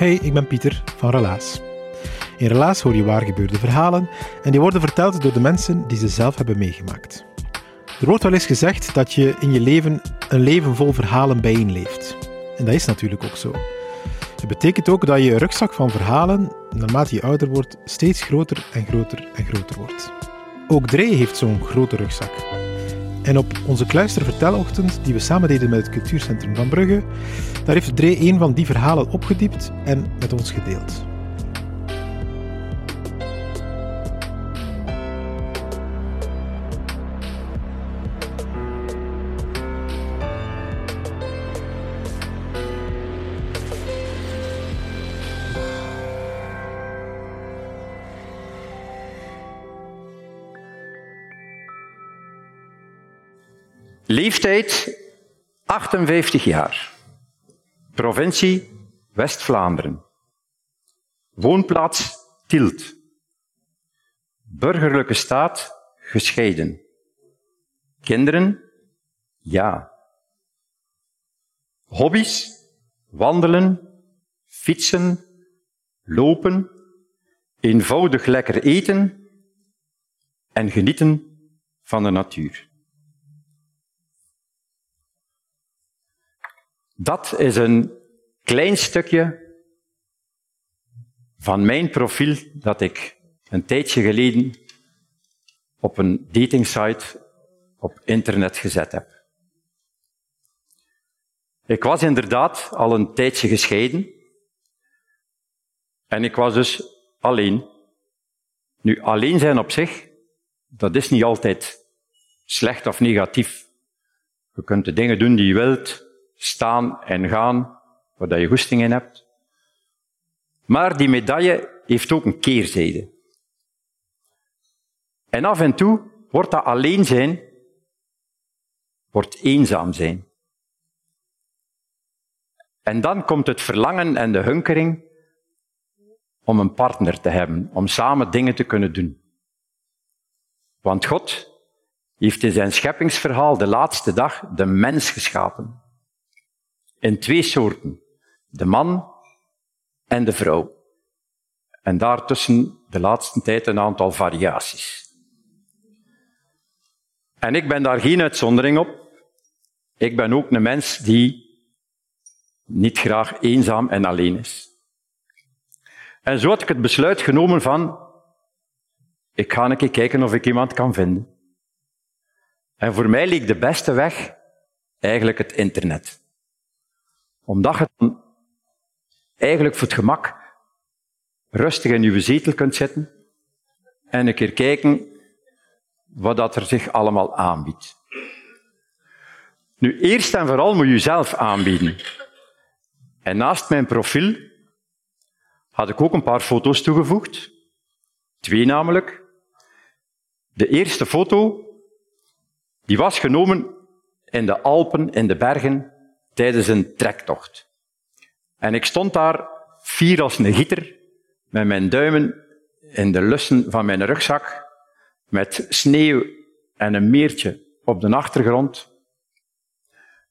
Hey, ik ben Pieter van Relaas. In Relaas hoor je waar gebeurde verhalen en die worden verteld door de mensen die ze zelf hebben meegemaakt. Er wordt wel eens gezegd dat je in je leven een leven vol verhalen bijeenleeft. En dat is natuurlijk ook zo. Het betekent ook dat je rugzak van verhalen, naarmate je ouder wordt, steeds groter en groter en groter wordt. Ook Dree heeft zo'n grote rugzak. En op onze Kluister Vertelochtend, die we samen deden met het Cultuurcentrum van Brugge, daar heeft Dree een van die verhalen opgediept en met ons gedeeld. Leeftijd 58 jaar. Provincie West-Vlaanderen. Woonplaats Tielt. Burgerlijke staat gescheiden. Kinderen? Ja. Hobby's? Wandelen, fietsen, lopen, eenvoudig lekker eten en genieten van de natuur. Dat is een klein stukje van mijn profiel dat ik een tijdje geleden op een datingsite op internet gezet heb. Ik was inderdaad al een tijdje gescheiden en ik was dus alleen. Nu, alleen zijn op zich, dat is niet altijd slecht of negatief. Je kunt de dingen doen die je wilt, staan en gaan, waar je goesting in hebt. Maar die medaille heeft ook een keerzijde. En af en toe wordt dat alleen zijn, wordt eenzaam zijn. En dan komt het verlangen en de hunkering om een partner te hebben, om samen dingen te kunnen doen. Want God heeft in zijn scheppingsverhaal de laatste dag de mens geschapen in twee soorten. De man en de vrouw. En daartussen de laatste tijd een aantal variaties. En ik ben daar geen uitzondering op. Ik ben ook een mens die niet graag eenzaam en alleen is. En zo had ik het besluit genomen van, ik ga een keer kijken of ik iemand kan vinden. En voor mij leek de beste weg eigenlijk het internet omdat je dan eigenlijk voor het gemak rustig in je zetel kunt zitten en een keer kijken wat dat er zich allemaal aanbiedt. Nu, eerst en vooral moet je jezelf aanbieden. En naast mijn profiel had ik ook een paar foto's toegevoegd. Twee namelijk. De eerste foto, die was genomen in de Alpen, in de bergen, tijdens een trektocht. En ik stond daar, fier als een gieter, met mijn duimen in de lussen van mijn rugzak, met sneeuw en een meertje op de achtergrond.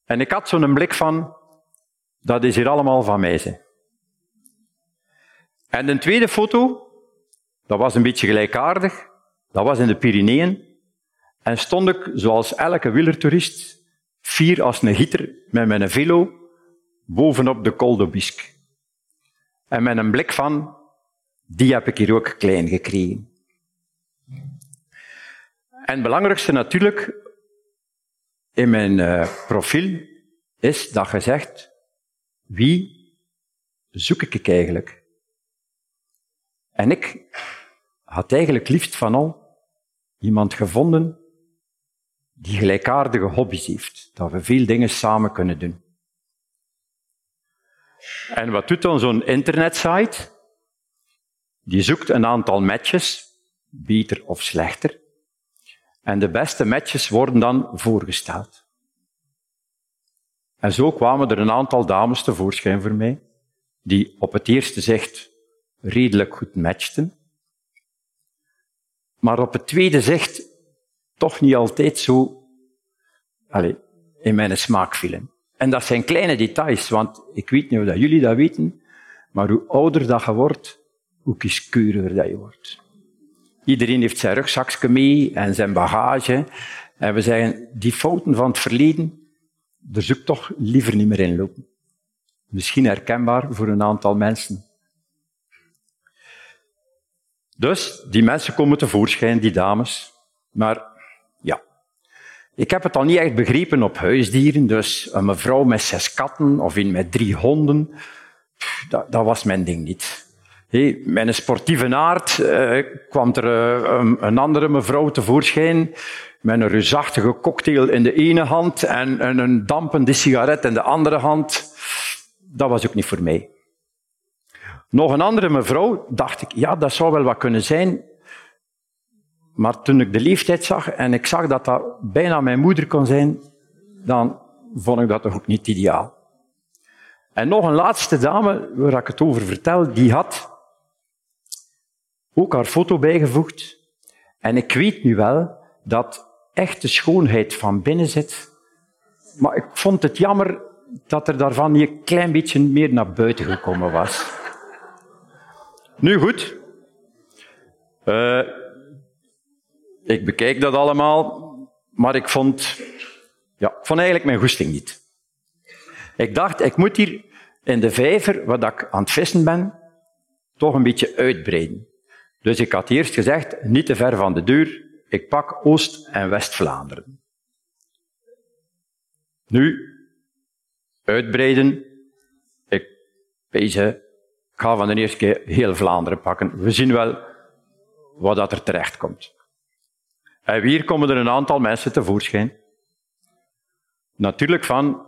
En ik had zo'n blik van, dat is hier allemaal van mij. Zeg. En de tweede foto, dat was een beetje gelijkaardig, dat was in de Pyreneeën. En stond ik, zoals elke wielertoerist, fier als een gieter met mijn velo bovenop de Col d'Aubisque. En met een blik van, die heb ik hier ook klein gekregen. En het belangrijkste natuurlijk in mijn uh, profiel is dat je zegt, wie zoek ik eigenlijk? En ik had eigenlijk liefst van al iemand gevonden die gelijkaardige hobby's heeft, dat we veel dingen samen kunnen doen. En wat doet dan zo'n internetsite? Die zoekt een aantal matches, beter of slechter, en de beste matches worden dan voorgesteld. En zo kwamen er een aantal dames tevoorschijn voor mij, die op het eerste zicht redelijk goed matchten, maar op het tweede zicht toch niet altijd zo allez, in mijn smaak vielen. En dat zijn kleine details, want ik weet niet of dat jullie dat weten, maar hoe ouder dat je wordt, hoe kieskeuriger dat je wordt. Iedereen heeft zijn rugzakje mee en zijn bagage. En we zeggen, die fouten van het verleden, daar zoek toch liever niet meer in lopen. Misschien herkenbaar voor een aantal mensen. Dus, die mensen komen tevoorschijn, die dames. Maar. Ik heb het al niet echt begrepen op huisdieren, dus een mevrouw met zes katten of een met drie honden, dat, dat was mijn ding niet. Hey, een sportieve aard eh, kwam er een, een, andere mevrouw tevoorschijn met een reusachtige cocktail in de ene hand en, en een dampende sigaret in de andere hand. Dat was ook niet voor mij. Nog een andere mevrouw dacht ik, ja, dat zou wel wat kunnen zijn. Maar toen ik de leeftijd zag en ik zag dat dat bijna mijn moeder kon zijn, dan vond ik dat toch ook niet ideaal. En nog een laatste dame, waar ik het over vertel, die had ook haar foto bijgevoegd. En ik weet nu wel dat echte schoonheid van binnen zit. Maar ik vond het jammer dat er daarvan niet een klein beetje meer naar buiten gekomen was. Nu goed. Uh, ik bekijk dat allemaal, maar ik vond, ja, vond eigenlijk mijn goesting niet. Ik dacht, ik moet hier in de vijver, waar ik aan het vissen ben, toch een beetje uitbreiden. Dus ik had eerst gezegd, niet te ver van de deur, ik pak Oost- en West-Vlaanderen. Nu, uitbreiden, ik ik ga van de eerste keer heel Vlaanderen pakken. We zien wel wat dat er terecht komt. En hier komen er een aantal mensen tevoorschijn. Natuurlijk van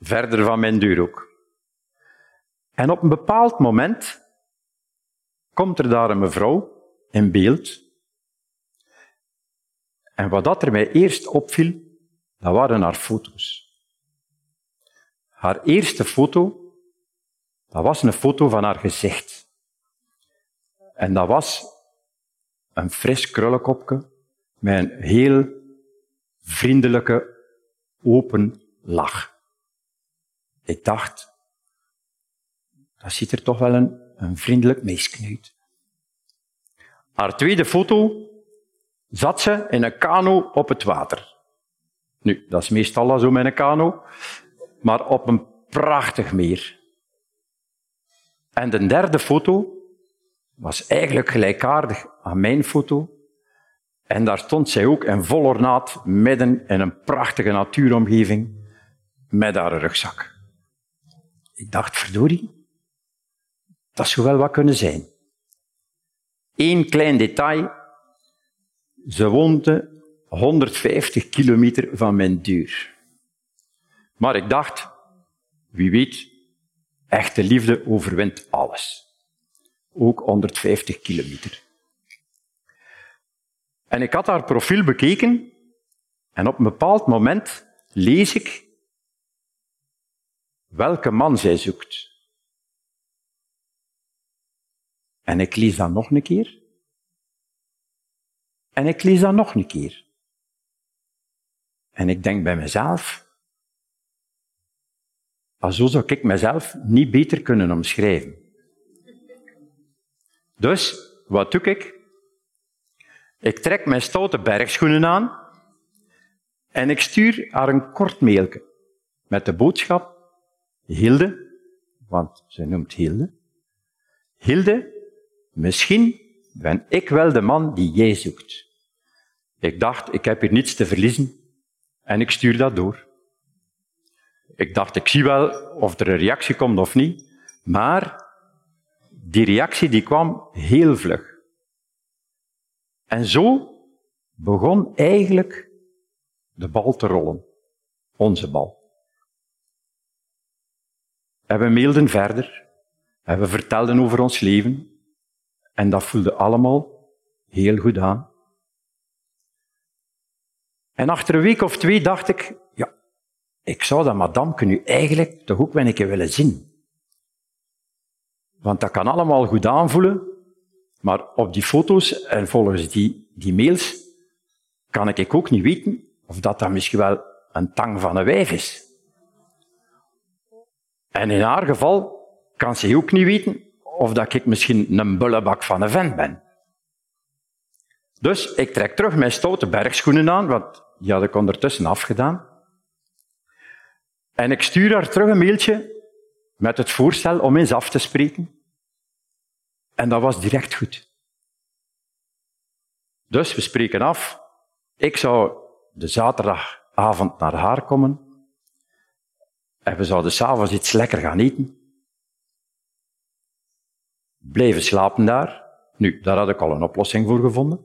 verder van mijn deur ook. En op een bepaald moment komt er daar een mevrouw in beeld. En wat dat er mij eerst opviel, dat waren haar foto's. Haar eerste foto, dat was een foto van haar gezicht. En dat was een fris krullenkopje een heel vriendelijke, open lach. Ik dacht, dat ziet er toch wel een, een vriendelijk meisje. Haar tweede foto zat ze in een kano op het water. Nu, dat is meestal al zo met een kano, maar op een prachtig meer. En de derde foto was eigenlijk gelijkaardig aan mijn foto. En daar stond zij ook in vol ornaat midden in een prachtige natuuromgeving met haar rugzak. Ik dacht, verdorie, dat zou wel wat kunnen zijn. Eén klein detail. Ze woonde 150 kilometer van mijn deur. Maar ik dacht, wie weet, echte liefde overwint alles. Ook 150 kilometer. En ik had haar profiel bekeken en op een bepaald moment lees ik welke man zij zoekt. En ik lees dat nog een keer. En ik lees dat nog een keer. En ik denk bij mezelf, ah, zo zou ik mezelf niet beter kunnen omschrijven. Dus, wat doe ik? Ik trek mijn stoute bergschoenen aan en ik stuur haar een kort mailje met de boodschap Hilde, want ze noemt Hilde, Hilde, misschien ben ik wel de man die jij zoekt. Ik dacht, ik heb hier niets te verliezen en ik stuur dat door. Ik dacht, ik zie wel of er een reactie komt of niet, maar die reactie die kwam heel vlug. En zo begon eigenlijk de bal te rollen. Onze bal. En we mailden verder. En we vertelden over ons leven. En dat voelde allemaal heel goed aan. En achter een week of twee dacht ik, ja, ik zou dat madame nu eigenlijk toch ook wel een keer willen zien. Want dat kan allemaal goed aanvoelen, maar op die foto's en volgens die, die mails kan ik ook niet weten of dat dan misschien wel een tang van een wijf is. En in haar geval kan ze ook niet weten of dat ik misschien een bullebak van een vent ben. Dus ik trek terug mijn stoute bergschoenen aan, want die had ik ondertussen afgedaan. En ik stuur haar terug een mailtje met het voorstel om eens af te spreken. En dat was direct goed. Dus we spreken af. Ik zou de zaterdagavond naar haar komen. En we zouden s'avonds iets lekker gaan eten. Blijven slapen daar. Nu, daar had ik al een oplossing voor gevonden.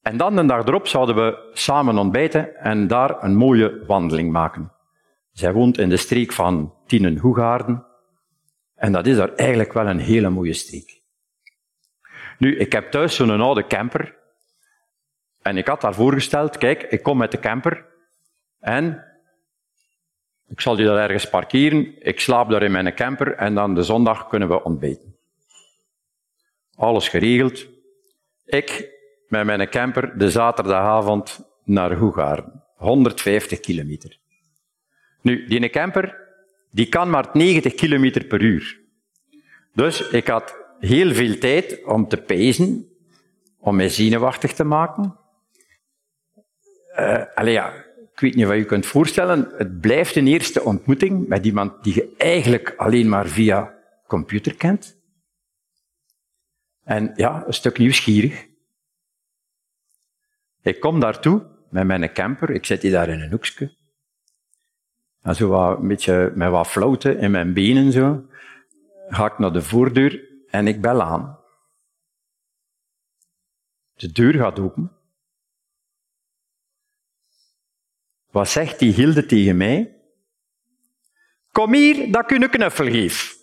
En dan de dag erop zouden we samen ontbijten en daar een mooie wandeling maken. Zij woont in de streek van Tienen-Hoegaarden. En dat is daar eigenlijk wel een hele mooie streek. Nu, ik heb thuis zo'n oude camper. En ik had haar voorgesteld, kijk, ik kom met de camper en ik zal die daar ergens parkeren, ik slaap daar in mijn camper en dan de zondag kunnen we ontbijten. Alles geregeld. Ik met mijn camper de zaterdagavond naar Hoegaarden. 150 kilometer. Nu, die camper, die kan maar 90 kilometer per uur. Dus ik had heel veel tijd om te pezen, om mij zenuwachtig te maken. Uh, ja, ik weet niet wat je kunt voorstellen. Het blijft een eerste ontmoeting met iemand die je eigenlijk alleen maar via computer kent. En ja, een stuk nieuwsgierig. Ik kom daartoe met mijn camper. Ik zit hier daar in een hoekje. En zo een beetje met wat floten in mijn benen zo. Ga ik naar de voordeur en ik bel aan. De deur gaat open. Wat zegt die Hilde tegen mij? Kom hier, dat ik u een knuffel geef.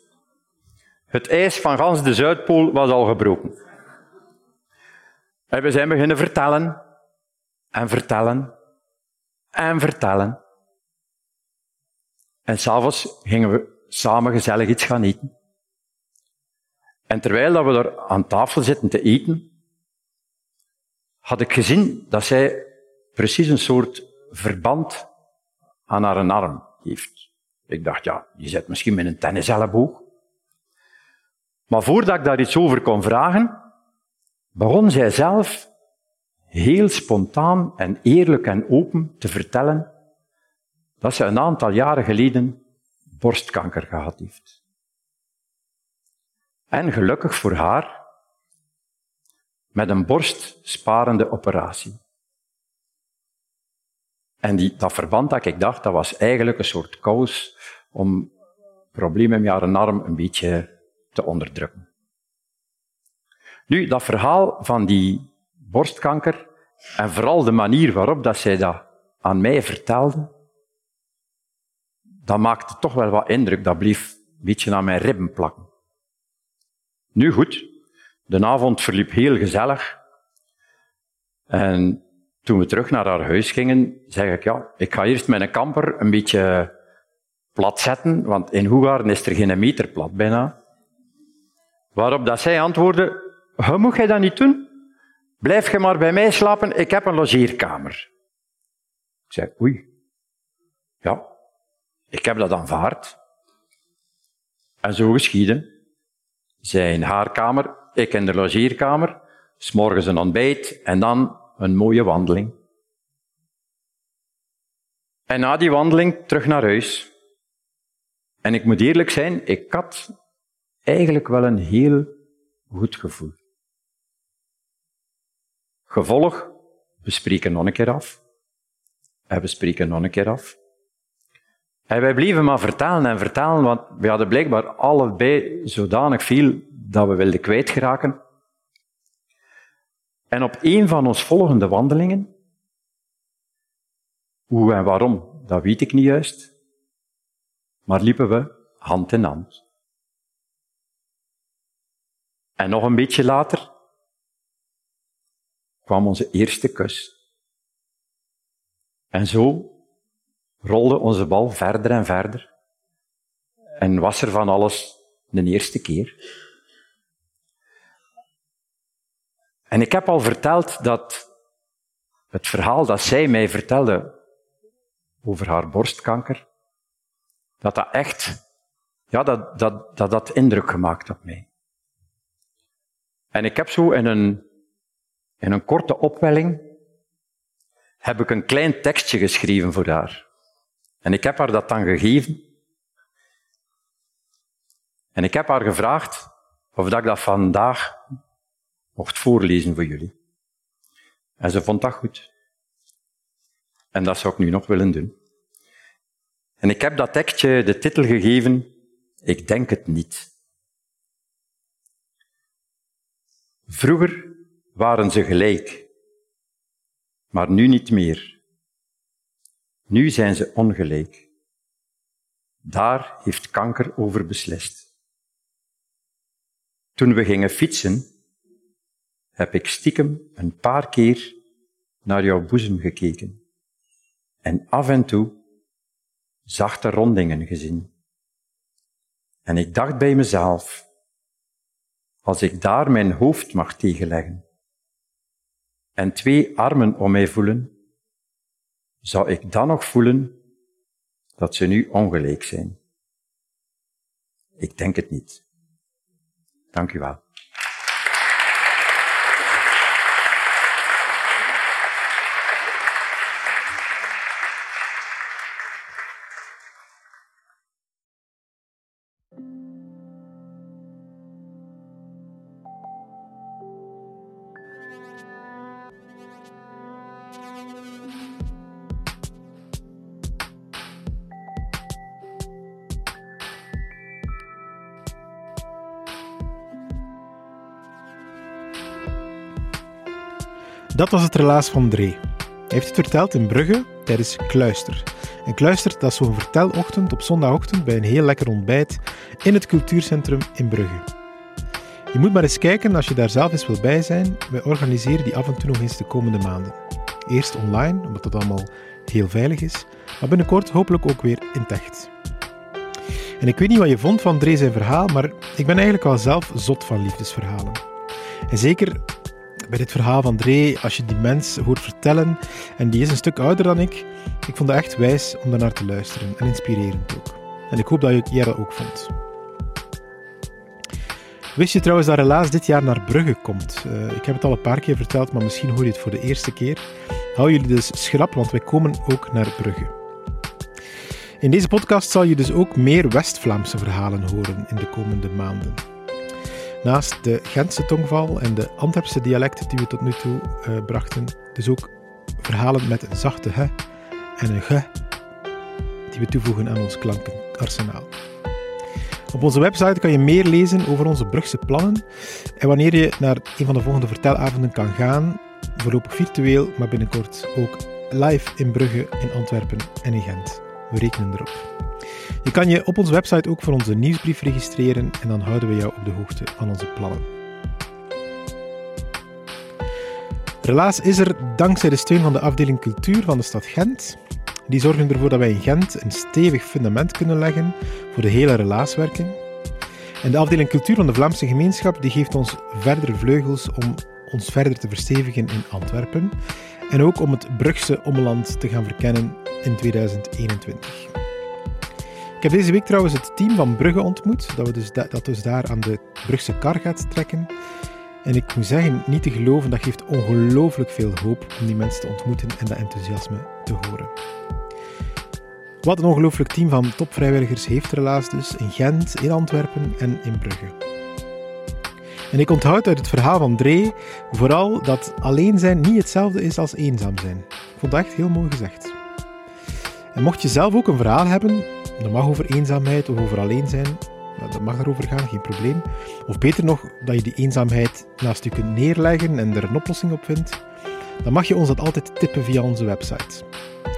Het ijs van gans de Zuidpool was al gebroken. En we zijn beginnen vertellen en vertellen en vertellen. En s'avonds gingen we samen gezellig iets gaan eten. En terwijl dat we er aan tafel zitten te eten, had ik gezien dat zij precies een soort verband aan haar arm heeft. Ik dacht, ja, die zit misschien met een tenniselleboog. Maar voordat ik daar iets over kon vragen, begon zij zelf heel spontaan en eerlijk en open te vertellen dat ze een aantal jaren geleden borstkanker gehad heeft. En gelukkig voor haar, met een borstsparende operatie. En die, dat verband dat ik dacht, dat was eigenlijk een soort kous om problemen met haar arm een beetje te onderdrukken. Nu, dat verhaal van die borstkanker en vooral de manier waarop dat zij dat aan mij vertelde, dat maakte toch wel wat indruk. Dat bleef een beetje aan mijn ribben plakken. Nu goed, de avond verliep heel gezellig. En toen we terug naar haar huis gingen, zei ik, ja, ik ga eerst mijn kamper een beetje plat zetten, want in Hoegaarden is er geen meter plat bijna. Waarop dat zij antwoordde, hoe moet jij dat niet doen? Blijf je maar bij mij slapen, ik heb een logeerkamer. Ik zei, oei. Ja, ik heb dat aanvaard. En zo geschieden. Zij in haar kamer, ik in de logeerkamer, s'morgens een ontbijt en dan een mooie wandeling. En na die wandeling terug naar huis. En ik moet eerlijk zijn, ik had eigenlijk wel een heel goed gevoel. Gevolg, we spreken nog een keer af. En we spreken nog een keer af. En wij bleven maar vertalen en vertalen, want we hadden blijkbaar allebei zodanig veel dat we wilden kwijtgeraken. En op een van ons volgende wandelingen, hoe en waarom, dat weet ik niet juist, maar liepen we hand in hand. En nog een beetje later kwam onze eerste kus. En zo rolde onze bal verder en verder. En was er van alles de eerste keer. En ik heb al verteld dat het verhaal dat zij mij vertelde over haar borstkanker, dat dat echt, ja, dat dat, dat, dat indruk gemaakt op mij. En ik heb zo in een, in een korte opwelling, heb ik een klein tekstje geschreven voor haar. En ik heb haar dat dan gegeven. En ik heb haar gevraagd of ik dat vandaag mocht voorlezen voor jullie. En ze vond dat goed. En dat zou ik nu nog willen doen. En ik heb dat tekstje de titel gegeven, Ik denk het niet. Vroeger waren ze gelijk, maar nu niet meer. Nu zijn ze ongelijk. Daar heeft kanker over beslist. Toen we gingen fietsen, heb ik stiekem een paar keer naar jouw boezem gekeken en af en toe zachte rondingen gezien. En ik dacht bij mezelf, als ik daar mijn hoofd mag tegenleggen en twee armen om mij voelen, zou ik dan nog voelen dat ze nu ongelijk zijn? Ik denk het niet. Dank u wel. Dat was het relaas van Dree. Hij heeft het verteld in Brugge tijdens Kluister. En Kluister, dat is zo'n vertelochtend op zondagochtend bij een heel lekker ontbijt in het cultuurcentrum in Brugge. Je moet maar eens kijken als je daar zelf eens wil bij zijn. Wij organiseren die af en toe nog eens de komende maanden. Eerst online, omdat dat allemaal heel veilig is, maar binnenkort hopelijk ook weer in Techt. En ik weet niet wat je vond van Dree zijn verhaal, maar ik ben eigenlijk wel zelf zot van liefdesverhalen. En zeker bij dit verhaal van Dree, als je die mens hoort vertellen, en die is een stuk ouder dan ik, ik vond het echt wijs om daarnaar te luisteren en inspirerend ook. En ik hoop dat jij dat ook vond. Wist je trouwens dat Relaas dit jaar naar Brugge komt? Uh, ik heb het al een paar keer verteld, maar misschien hoor je het voor de eerste keer. Hou jullie dus schrap, want wij komen ook naar Brugge. In deze podcast zal je dus ook meer West-Vlaamse verhalen horen in de komende maanden. Naast de Gentse tongval en de Antwerpse dialecten die we tot nu toe uh, brachten, dus ook verhalen met een zachte h en een g die we toevoegen aan ons klankenarsenaal. Op onze website kan je meer lezen over onze Brugse plannen en wanneer je naar een van de volgende vertelavonden kan gaan, voorlopig virtueel, maar binnenkort ook live in Brugge, in Antwerpen en in Gent. We rekenen erop. Je kan je op onze website ook voor onze nieuwsbrief registreren en dan houden we jou op de hoogte van onze plannen. Relaas is er dankzij de steun van de afdeling cultuur van de stad Gent. Die zorgen ervoor dat wij in Gent een stevig fundament kunnen leggen voor de hele relaaswerking. En de afdeling cultuur van de Vlaamse gemeenschap die geeft ons verdere vleugels om ons verder te verstevigen in Antwerpen en ook om het Brugse omland te gaan verkennen in 2021. Ik heb deze week trouwens het team van Brugge ontmoet, dat, we dus dat dus daar aan de Brugse kar gaat trekken. En ik moet zeggen, niet te geloven, dat geeft ongelooflijk veel hoop om die mensen te ontmoeten en dat enthousiasme te horen. Wat een ongelooflijk team van topvrijwilligers heeft Relaas dus in Gent, in Antwerpen en in Brugge. En ik onthoud uit het verhaal van Dree vooral dat alleen zijn niet hetzelfde is als eenzaam zijn. Ik vond dat echt heel mooi gezegd. En mocht je zelf ook een verhaal hebben, dat mag over eenzaamheid of over alleen zijn, nou, dat mag erover gaan, geen probleem. Of beter nog, dat je die eenzaamheid naast je kunt neerleggen en er een oplossing op vindt, dan mag je ons dat altijd tippen via onze website.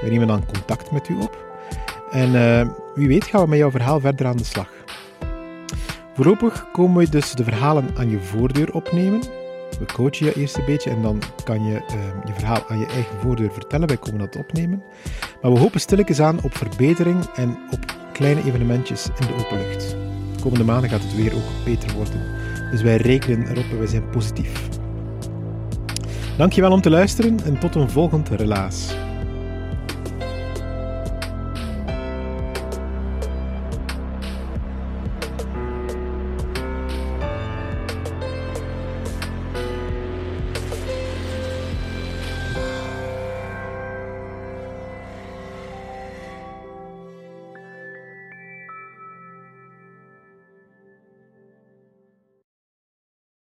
We nemen dan contact met u op. En uh, wie weet gaan we met jouw verhaal verder aan de slag. Voorlopig komen we dus de verhalen aan je voordeur opnemen. We coachen je eerst een beetje en dan kan je uh, je verhaal aan je eigen voordeur vertellen. Wij komen dat opnemen. Maar we hopen stilletjes aan op verbetering en op kleine evenementjes in de open lucht. De komende maanden gaat het weer ook beter worden. Dus wij rekenen erop en wij zijn positief. Dankjewel om te luisteren en tot een volgend relaas.